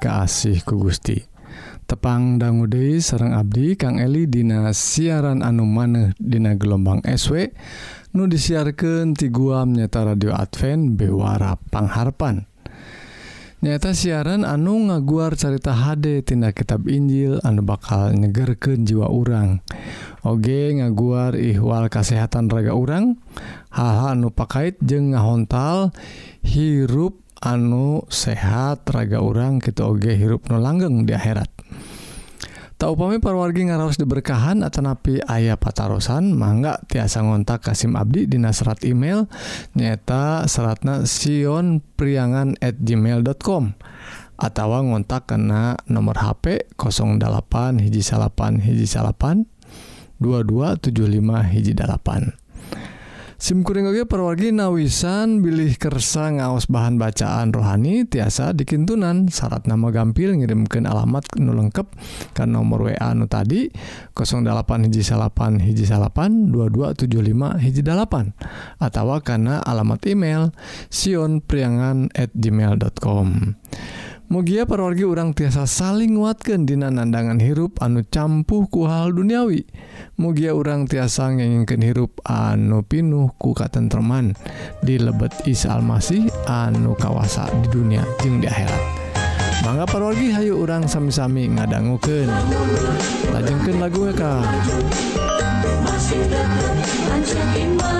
ka asih ku Gusti. Tepang Danggude Serang Abdi Kang Eli Dina siaran anu maneh Dina gelombang SW nu disiarkan ti guam nyata radio Advent bewara pangharpan. Nyata siaran anu ngaguar carita HD tina kitab Injil anu bakal nyegerken jiwa urang. Oge ngaguar ihwal kesehatan raga urang haha anu pakait je ngahontal hirup anu sehat raga orang kita oge hirup nu langgeng di akhirat. Tak upami parwargi ngaraos diberkahan atanapi ayah patarosan mangga tiasa ngontak Kasim Abdi di serat email nyata seratna Sion priangan at gmail.com atau ngontak kena nomor HP 08 hiji salapan hiji salapan 2275 hiji dalapan simkuringge perwargi nawisan bilih kersa ngaos bahan bacaan rohani tiasa dikintunan. Syarat nama gampil ngirimkan alamat nu lengkep kan nomor WA nu tadi 08 hiji salapan hiji salapan 2275 hiji dalapan atau karena alamat email sionpriangan@gmail.com at gmail.com mugia parorgi urang tiasa saling nguatkan dina nandangan hirup anu campuh ku hal duniawi. Mugia urang tiasa ngengingken hirup anu pinuh ku katentreman. Di lebet Isa Almasih anu kawasa di dunia jeung di akhirat. Mangga parorgi hayu urang sami-sami ngadangguken lajengken lagu ka masih iman.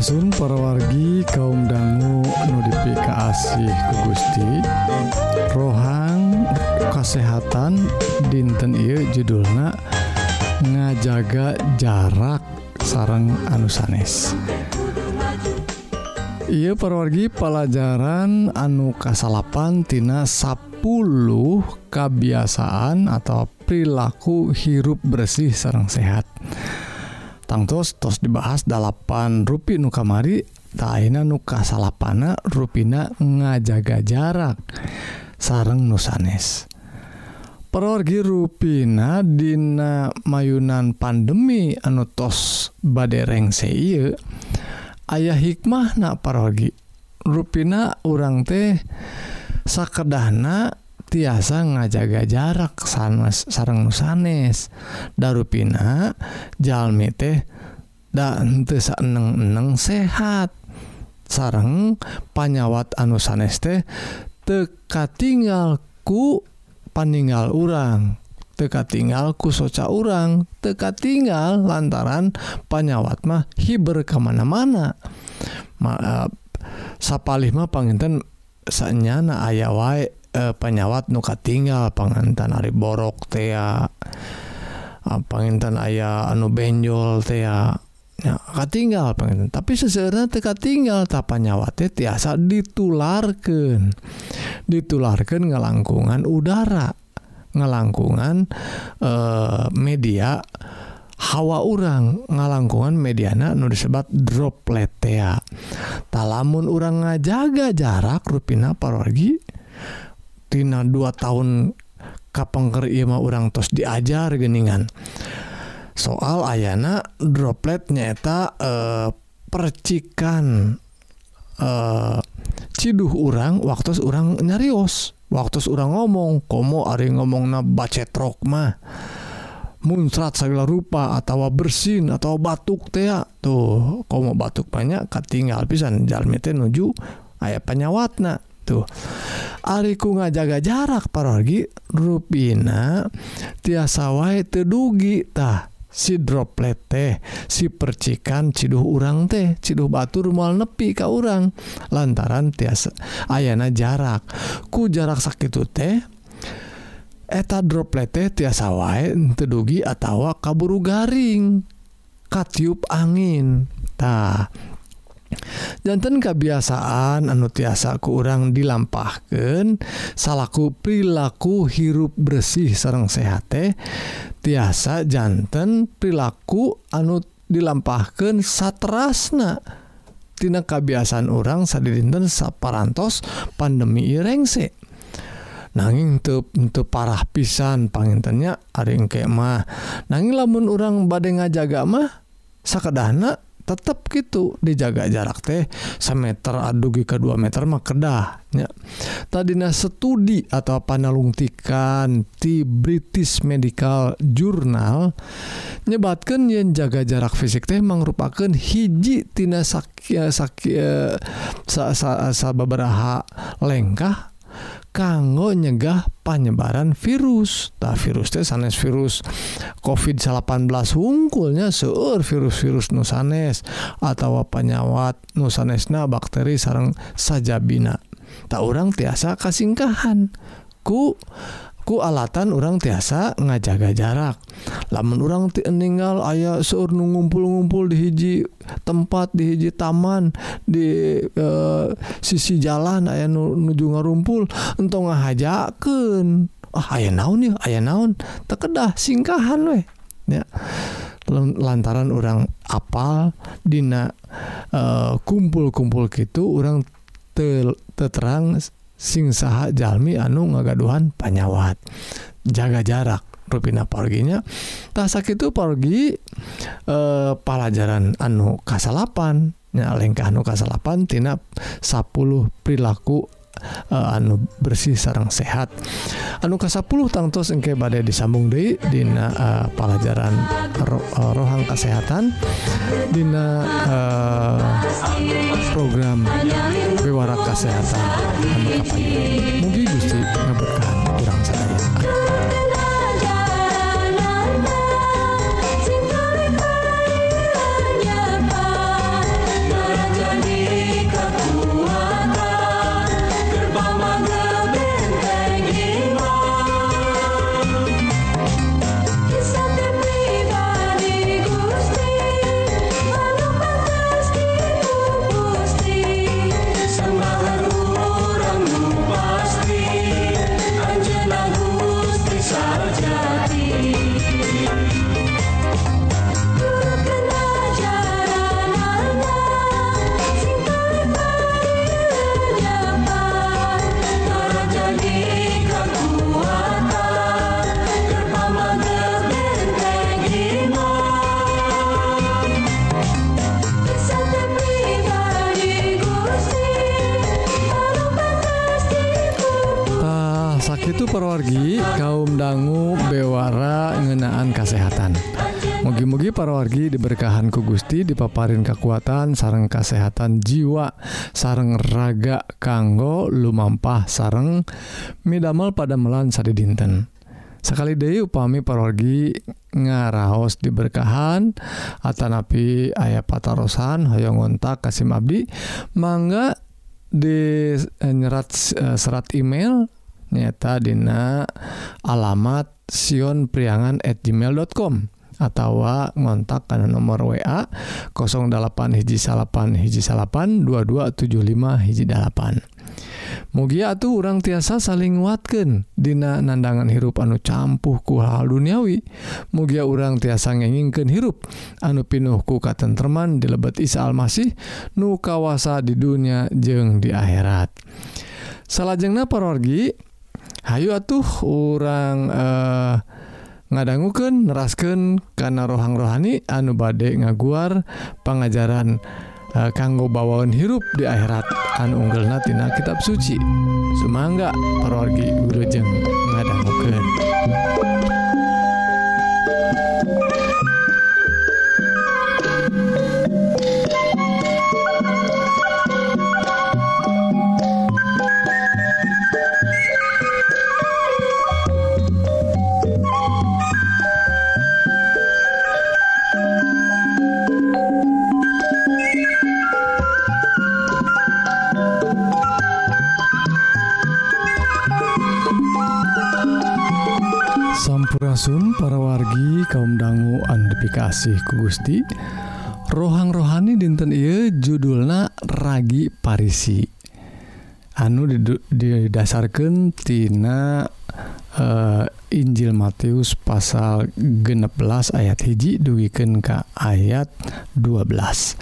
Surasun parawargi kaum dangu notifikasi ku Gusti rohang kesehatan dinten I judulna ngajaga jarak sarang anusanes Iia perwargi pelajaran anu kasalapantina 10 kebiasaan atau perilaku hirup bersih sarang sehat. tangtos tos dibahas 8 rupi nu kamari taina nu kasalapana ruina ngajaga jarak. Sareng nusanes perorgi ruina Dina mayunan pandemi anu tos badereng se ayah hikmah na parogi ruina urang teh sakedahna tiasa ngajaga jarak sanes sarang nusanes darupina Jalmi teh dan eneng-eneng sehat. Sarang panyawat anu sanes teh teka tinggalku paninggal urang teka tinggalku soca urang teka tinggal lantaran panyawat mah hiber kemana-mana. Maaf eh, sapalih mah panginten sanyana ayah wae. Eh, e, penyawat nuka tinggal pengantan Ari borok tea ah, pengintan ayah anu benjol tea ya, tinggal pengen tapi sebenarnya teka tinggal tapanyawati tiasa ditularkan ditularkan ngelangkungan udara. Ngelangkungan eh, media hawa orang ngalangkungan mediana nu disebat droplet ya. Talamun orang ngajaga jarak rupina parorgi Tina dua tahun kapengker Ima orang tos diajar geningan soal Ayna droplet nyata eh, percikan eh, ciduh orang waktu orang nyarios waktu orang ngomong komo Ari ngomong na bacet rokmah munsrat segala rupa atau bersin atau batuk teh tuh komo batuk banyak ketinggal pisan jalmi teh nuju ayah penyawatna gitu. Ariku ngajaga jarak paragi ruina tiasa wae tedugitah si droplet teh si percikan Ciduh urang teh Ciduh Batur mual nepi ka urang. Lantaran tiasa ayana jarak. Ku jarak sakit teh eta droplet teh tiasa wae tedugi atawa kaburu garing katiup angintah jantan kebiasaan anu tiasa ku urang dilampahkan salahku perilaku hirup bersih sareng sehat tiasa jantan perilaku anu dilampahkan satrasnatina kebiasaan orang sadinten saparantos pandemi irengse nanging tep untuk parah pisan pangintennya aring kemah nanging lamun orang badai ngajaga mah sakadahna tetap gitu dijaga jarak teh semeter adugi ke 2 meter mah kedahnya tadinya studi atau panalungtikan di British Medical Journal nyebatkan yang jaga jarak fisik teh merupakan hiji tina sakit sakit sa, sa, sa, sa beberapa lengkah kanggo nyegah panyebaran virus. Tak virus teh sanes virus covid 18 hungkulnya seur virus-virus nusanes atau penyawat nusanesna bakteri sarang sajabina. Tak orang tiasa kasingkahan ku ku alatan orang tiasa ngajaga jarak. Lamun orang meninggal ayaah seurnu ngumpul-ngumpul di hiji tempat di hiji taman di e, sisi jalan aya nu, nuju ngarumpul untuk ngahajaken oh, ah, aya naon ya aya naon? Tekedah singkahan weh ya. Lantaran orang apal Dina eh, kumpul-kumpul e, gitu orang te, terang sing saha Jalmi anu ngagaduhan panyawat. Jaga jarak ruina porginya. Tasak itu porgi eh, e, pelajaran anu kasalapan. Nyalengkah anu kasalapan tina 10 perilaku uh, anu bersih sarang sehat. Anu ke-10 tangtos engke badai disambung Dei Dina uh, pelajaran ro uh, rohang kesehatan Dina uh, program bewara kesehatan. Anu kapan? Mungkin Gusti ngeberkahan parawargi diberkahan ku Gusti dipaparin kekuatan sareng kesehatan jiwa sareng raga kanggo lumampah sareng midamel pada melan sadi dinten. Sekali deui upami parawargi ngaraos diberkahan atanapi aya patarosan hoyong ngontak kasim abdi mangga di eh, nyerat eh, serat email nyata dina alamat sion priangan at gmail.com atawa ngontak karena nomor wa 08 hiji salapan hiji salapan 2275 hiji dalapan Mugia tuh orang tiasa saling nguatkan Dina nandangan hirup anu campuh ku hal duniawi Mugia orang tiasa ngengingken hirup anu pinuhku katenteman di lebet Isa Almasih nu kawasa di dunia jeng di akhirat. Salahjengna parorgi Hayu atuh orang eh ngadangguken nerasken karena rohang rohani anu bade ngaguar pengajaran eh, kanggo bawaun hirup di akhirat. Anu unggul natina kitab suci. Semangga parorgi Gurujeng ngada kasih ku Gusti. Rohang rohani dinten Ieu judulna ragi Parisi. Anu didasarkantina uh, eh, Injil Matius pasal genep belas ayat hiji duwiken ke ayat 12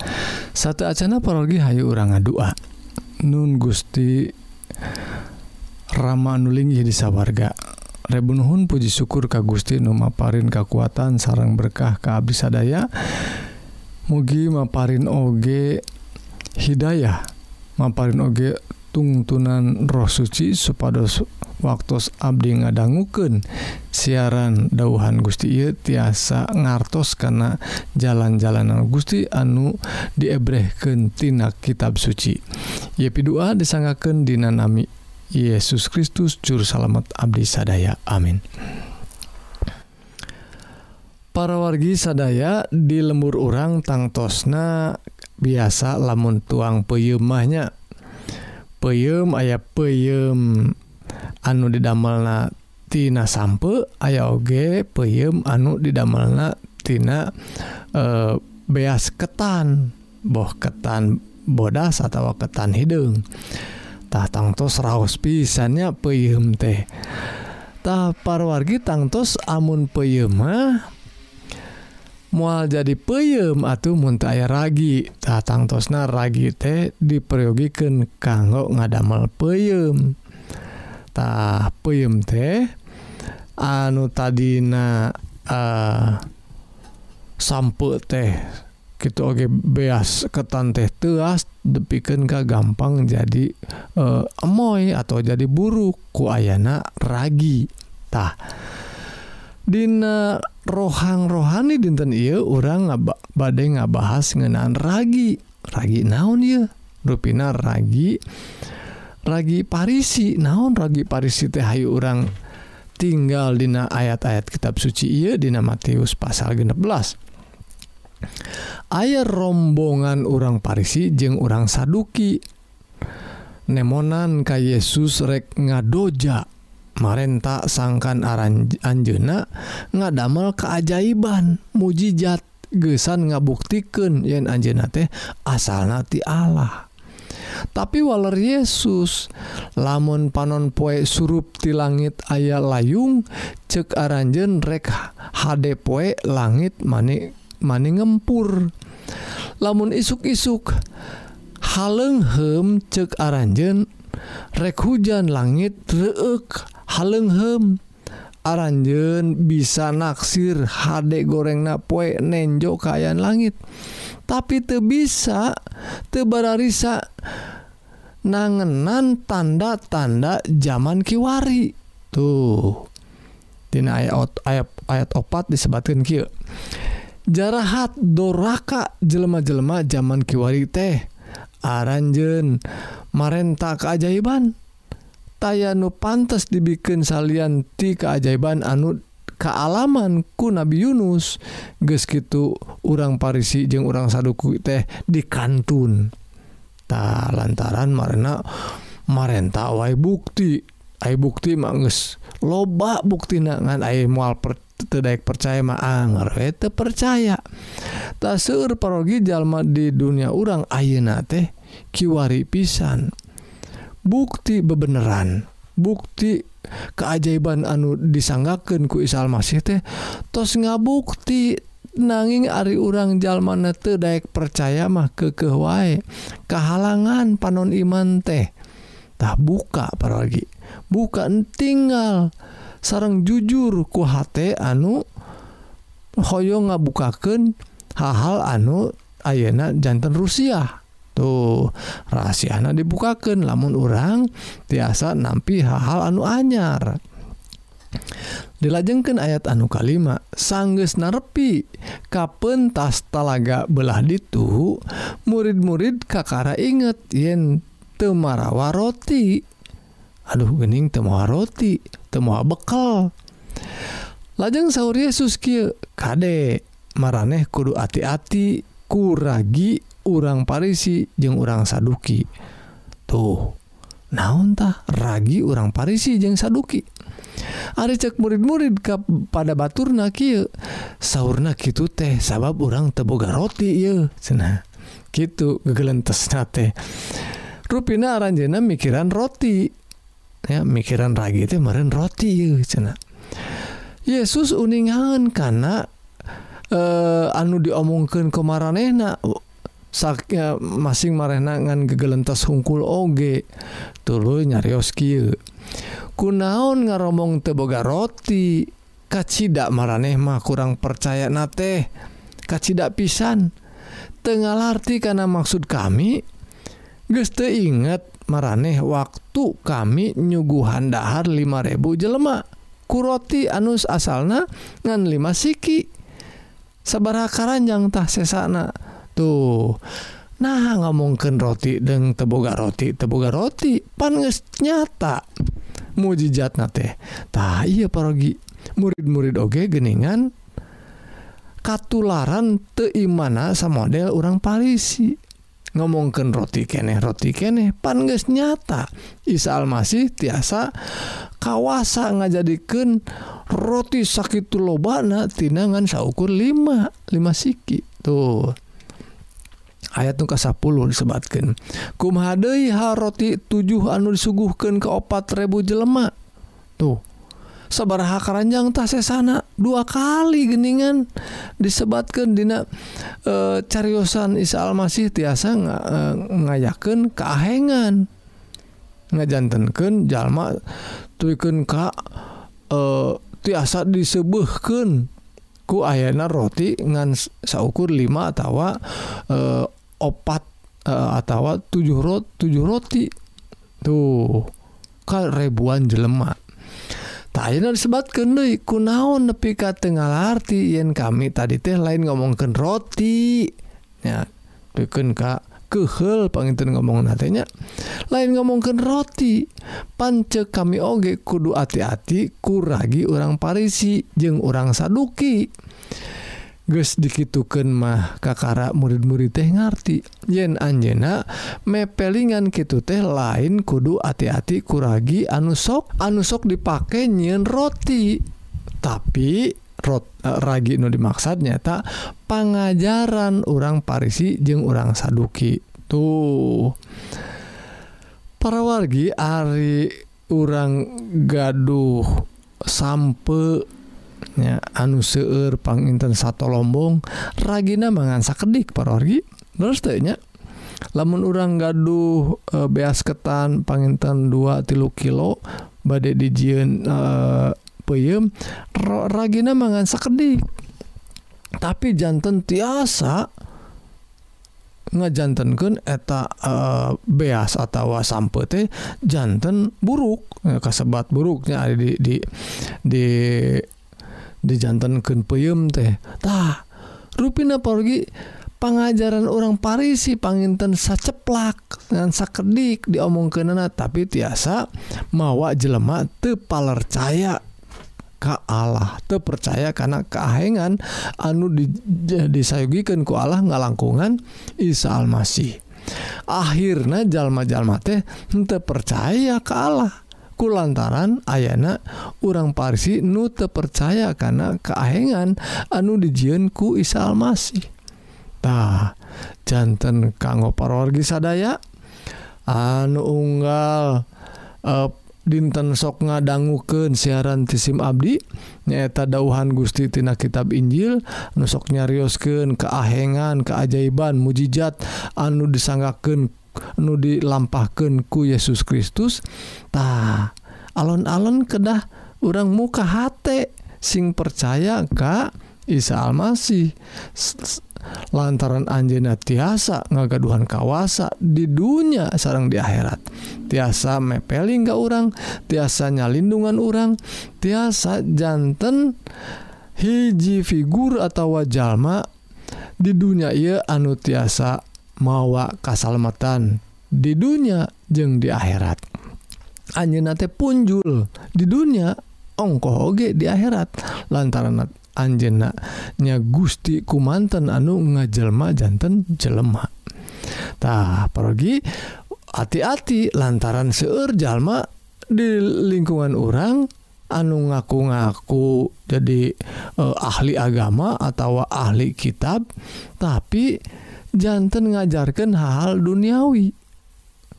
satu Acana parolgi Hayu urang ngadua. Nun Gusti Rama nulingi di sawwarga Rebunhun Puji syukur ka Gusti Nu maparin kekuatan sarang berkah kehabisadaya. Mugi maparin Oge Hidayah maparin Oge tungtunan roh suci supados waktu Abdi ngadangguken siaran dauhan Gusti Iye tiasa ngartos karena jalan-jalanan Gusti anu diebrehkentina kitab suci. Yepi2 disanggaken dinanami Yesus Kristus juru salamet Abdi sadaya. Amin. Para wargi sadaya di lembur orang tangtosna biasa lamun tuang peyemahnya peyem aya peyem. Anu didamelna tina sampe aya oge peyem anu didamelna tina e, beas ketan. Boh ketan bodas atau ketan hidung tangtos raos pisannya peyem teh. Tapar wargi tangtos amun peyemah mual jadi peyem atau muntah aya ragi. Tatangtosna ragi teh diperyogikan kanggo ngadamel peyem. Tah peyem teh anu tadina uh, sampe teh gitu oke beas ketan teh teas depikan ka gampang jadi e, emoy atau jadi buruk. Ku ayana ragi tah. Dina rohang rohani dinten iya orang ngaba, badai ngabahas ngenaan ragi. Ragi naon ya rupina ragi ragi parisi. Naon ragi parisi teh hayu orang tinggal dina ayat-ayat kitab suci iya dina Matius pasal 16 Ayah rombongan urang Parisi jeung urang Saduki. Nemonan ka Yesus rek ngadoja. Marenta sangkan aran Anjena ngadamel keajaiban mujijat gesan ngabuktiken yen Anjena teh asal nati Allah. Tapi waler Yesus lamun panon poe surup di langit aya layung cek aranjen rek HD poe langit manik maning ngempur. Lamun isuk-isuk halenghem cek aranjen rek hujan langit reek halenghem aranjen bisa naksir HD goreng napoe nenjo kayan langit. Tapi te bisa tebararisa nangenan tanda-tanda zaman kiwari. Tuh ayat ayat ayat opat disebutkan kieu jarahat doraka jelema-jelema zaman kiwari teh. Aranjen marenta keajaiban. Tayanu pantas dibikin salian ti keajaiban anu kealaman ku Nabi Yunus. Geus gitu urang Parisi jeung urang saduku teh di kantun ta lantaran marena marenta wae bukti. Ai bukti mah geus loba buktina ngan ai moal per tidak percaya mah anger teu percaya. Tak seueur parogi jalma di dunia urang ayeuna teh kiwari pisan. Bukti bebeneran bukti keajaiban anu disanggaken ku Isa Masih teh tos ngabukti nanging Ari urang jalmana teu daek percaya mah ke wae kahalangan panon iman teh. Tah buka parogi bukan tinggal. sarang jujur kuhati anu Hoyo ngabukaken hal-hal anu Ayeuna jantan Rusia. Tuh rahasiana dibukakan lamun orang tiasa nampi hal-hal anu anyar. Dilajengkan ayat anu kalima sangges narepi kapentas talaga belah ditu murid-murid kakara inget yen temarawa roti. aduh gening temu roti temu bekal. Lajeng sauur Yesus kadek kade maraneh kudu hati-hati kuragi urang Parisi jeung urang saduki. Tuh nauntah ragi urang Parisi jeung saduki? Ari cek murid-murid kap pada batur na kia gitu teh sabab orang teboga roti ya cina gitu gegelentes nate rupina aranjena mikiran roti. ya mikiran ragi itu meren roti ieu cenah. Yesus uningan karena eh, anu diomongkan kemaraehna saknya masing marenangan gegelentas hungkul oge tulu nyarios kieu. Kunaon ngaromong teboga roti kacida maraneh mah kurang percaya nate kacida pisan. Tengah arti karena maksud kami geste inget maraneh waktu kami nyuguhan dahar 5000 jelema. Kuroti anus asalna ngan 5 siki. Sabara karanjangtah sesana. Tuh nah ngomongken roti deng teboga roti teboga roti pan nyata. Mujijat na tehtah iya parogi. Murid-murid oge geningan katularan teimana sama model orang Parisi. ngomongken roti keneh. Roti keneh panges nyata. Isa Almasih tiasa kawasa ngajadikan roti sakit lobana tinangan saukur 5 5 siki. Tuh. Ayat tungka 10 disebatkan kumhadei ha roti 7 anu disuguhkan ke opat ribu jelema? Tuh. sabaraha Karanjang tas sana dua kali geningan disebatkan Dina e, cariyosan Isa Almasih tiasa nga, e, ngayaken keahengan ngajantenken jalma tuken Ka e, tiasa disebehken ku ayana roti ngan saukur 5 tawa e, opat e, atau 7 rot 7 roti. Tuh kan ribuan jelemak disebatkan Dei kunaon nepi ka Tenarti yen kami tadi teh lain ngomongken rotinya duken Ka kehel pengintun ngomong nantinya lain ngomongkan roti. Pance kami oge kudu hati-hati kuragi orang Parisi jeung orang saduki. guys dikituken mah kakara murid-murid teh ngerti yen Anjena mepelingan gitu teh lain kudu hati-hati kuragi anusok anusok dipakai nyiin roti. Tapi rot eh, ragi nu dimaksudnya tak pengajaran orang Parisi jeung orang Saduki. Tuh. Para wargi Ari orang gaduh sampai anu seueur panginten satu lombong ragina mangansa kedik paragi terusnya lamun orang gaduh e, beas ketan panginten 2 tilu kilo badai dijian e, peyem ragina mangansa kedik tapi jantan tiasa ngajantankan eta e, beas atau sampai teh jantan buruk. Kasebat buruknya ada di di di dijantankan peyum tehtah ruina porgi pengajaran orang Parisi panginten saceplak dengan sakedik diomong kenana tapi tiasa mawa jelema tepalercaya Ka Allah terpercaya karena keahengan anu disayugikan ku Allah ngalangkungan Isa Almasih. Akhirnya jalma-jalma teh percaya ke Allah. kulantaran ayana urang Parsi nu tepercaya karena keahengan anu dijienku Isa Almasitah jantan kanggo parorgi sadaya anu unggal uh, dinten sok ngadangguken siaran tisim Abdi nyaeta dauhan Gustitina kitab Injil nusok nyariosken keahengan keajaiban mukjizat anu disanggaken nu dilampahkanku Yesus Kristustah alon-alon kedah orang muka hate sing percaya Kak Isa Almasih. Lantaran Anjna tiasa ngagaduhan kawasa di dunia sarang di akhirat. Tiasa mepeling nggak orang tiasanya lindungan orang tiasajantan hiji figur atau wajallma di dunia ia anu tiasa mawa kesalamatan di dunia jeng di akhirat. Anjenate punjul di dunia ongkoh oge di akhirat. Lantaran anjenaknya Gusti kumanten anu ngajelma jantan jelematah pergi hati-hati lantaran seur jalma di lingkungan orang anu ngaku-ngaku jadi eh, ahli agama atau ahli kitab. Tapi yang jantan ngajarkan hal duniawi.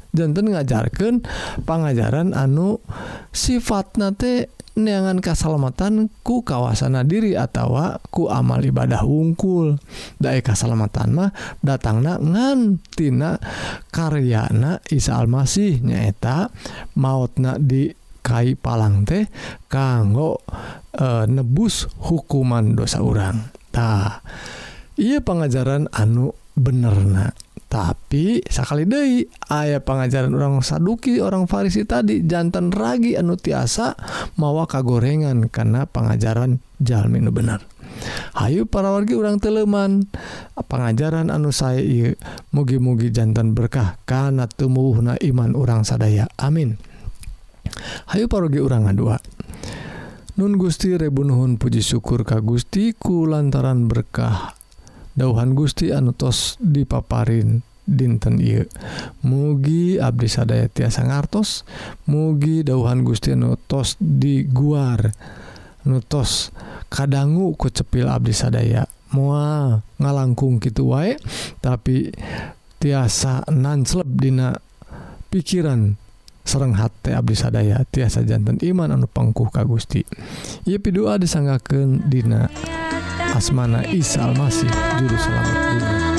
Jantan ngajarkan pengajaran anu sifat nate neangan kesalamatan ku kawasana diri atau ku amal ibadah wungkul. Dae kesalamatan mah datangna ngantina karyana Isa Almasih nyaeta mautna di kai palang teh kanggo e, nebus hukuman dosa orang tah iya pengajaran anu benerna tapi sekali De ayaah pengajaran orang saduki orang Farisi tadi jantan ragi anu tiasa mawa kagorengan karena pengajaran Jamin benar. Hayyu para wargi orang teleman pengajaran anu saya mugi-mugi jantan berkah karena tumbuh na iman orang sadaya. Amin. Hayyu paragi orang nga2 Nun Gusti Rebunuhun Puji syukur Ka Gustiku lantaran berkah dauhan Gusti anutos dipaparin dinten I mugi Abdi sadaya tiasa ngartos mugi dauhan Gusti nutos diguar nutos kadanggu kucepil Abdi sadaya. Mual ngalangkung gitu wae tapi tiasa nansleb dina pikiran serreng hati Abdi sadaya. Tiasa jantan iman anu pangkuh ka Gusti. Ipi pidua disanggaken dina. Asmana Isa Almasih juru selamat dunia.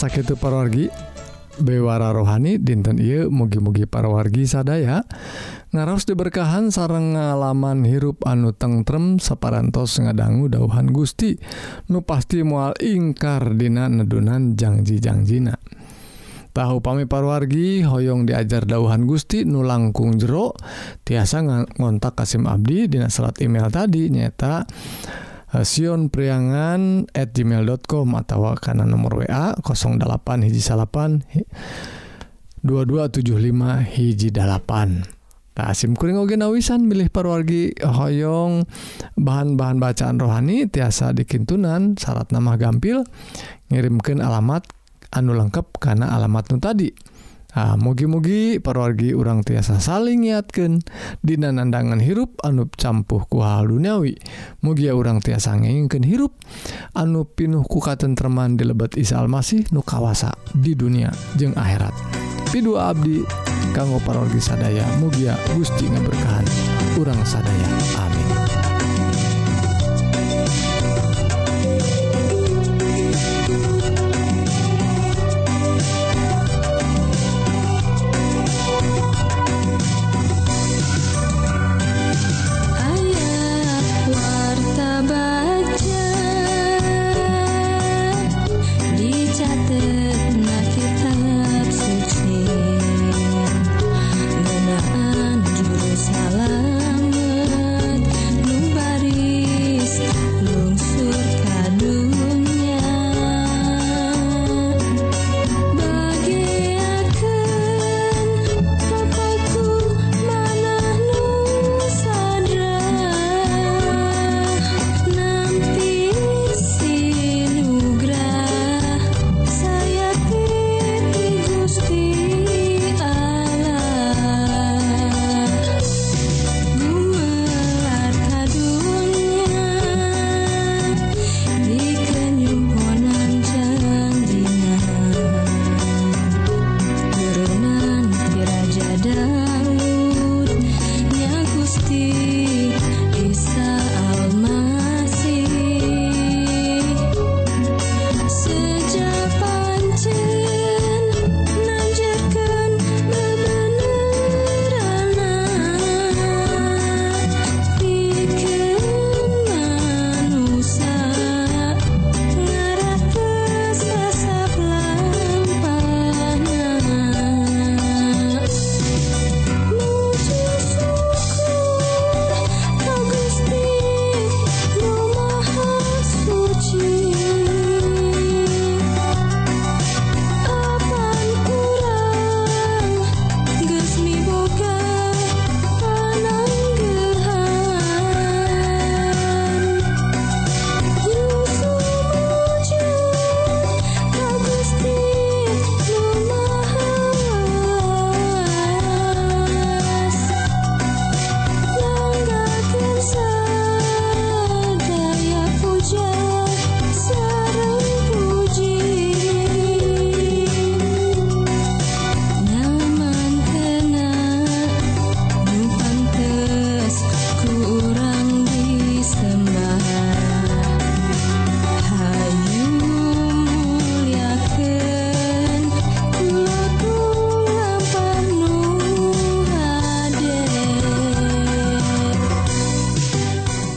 sakit parwargi bewara rohani dinten Ieu mugi-mugi parwargi sadaya. Ngaros diberkahan sareng ngalaman hirup anu tengrem separantos ngadanggu dauhan Gusti. Nu pasti mual ingkar dina nedunan janji-jangjina tahu pami parwargi Hoong diajar dauhan Gusti nu langkung jero tiasa ngontak Kasim Abdi Dina salat email tadi nyata dan siun priangan at gmail.com atau karena nomor WA 08 hiji salapan 2275 hiji dalapan tak asim kuring oge nawisan milih parwargi hoyong. Bahan-bahan bacaan rohani tiasa dikintunan syarat nama gampil ngirimkan alamat anu lengkap karena alamat nu tadi. Ah, mugi-mugi perwargi urang tiasa saling ngiatkan Dina nandangan hirup anup campuh ku hal duniawi. Mugia urang tiasa ngingken hirup anu pinuh kukatenman di lebet Isa Almasih nukawasa di dunia jeung akhirat. Pidu Abdi kanggo parorgi sadaya mugia Gusti ngeberkahan urang sadaya. Amin.